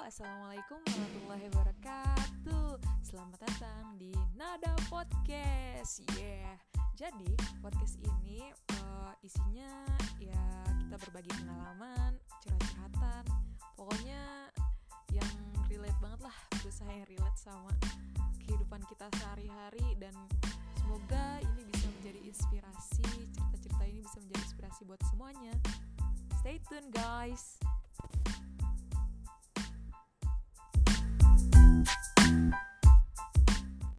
Assalamualaikum warahmatullahi wabarakatuh. Selamat datang di Nada Podcast. Yeah. Jadi podcast ini uh, isinya ya kita berbagi pengalaman, curhat-curhatan Pokoknya yang relate banget lah. Berusaha yang relate sama kehidupan kita sehari-hari Dan semoga ini bisa menjadi inspirasi Cerita-cerita ini bisa menjadi inspirasi buat semuanya. Stay tuned guys.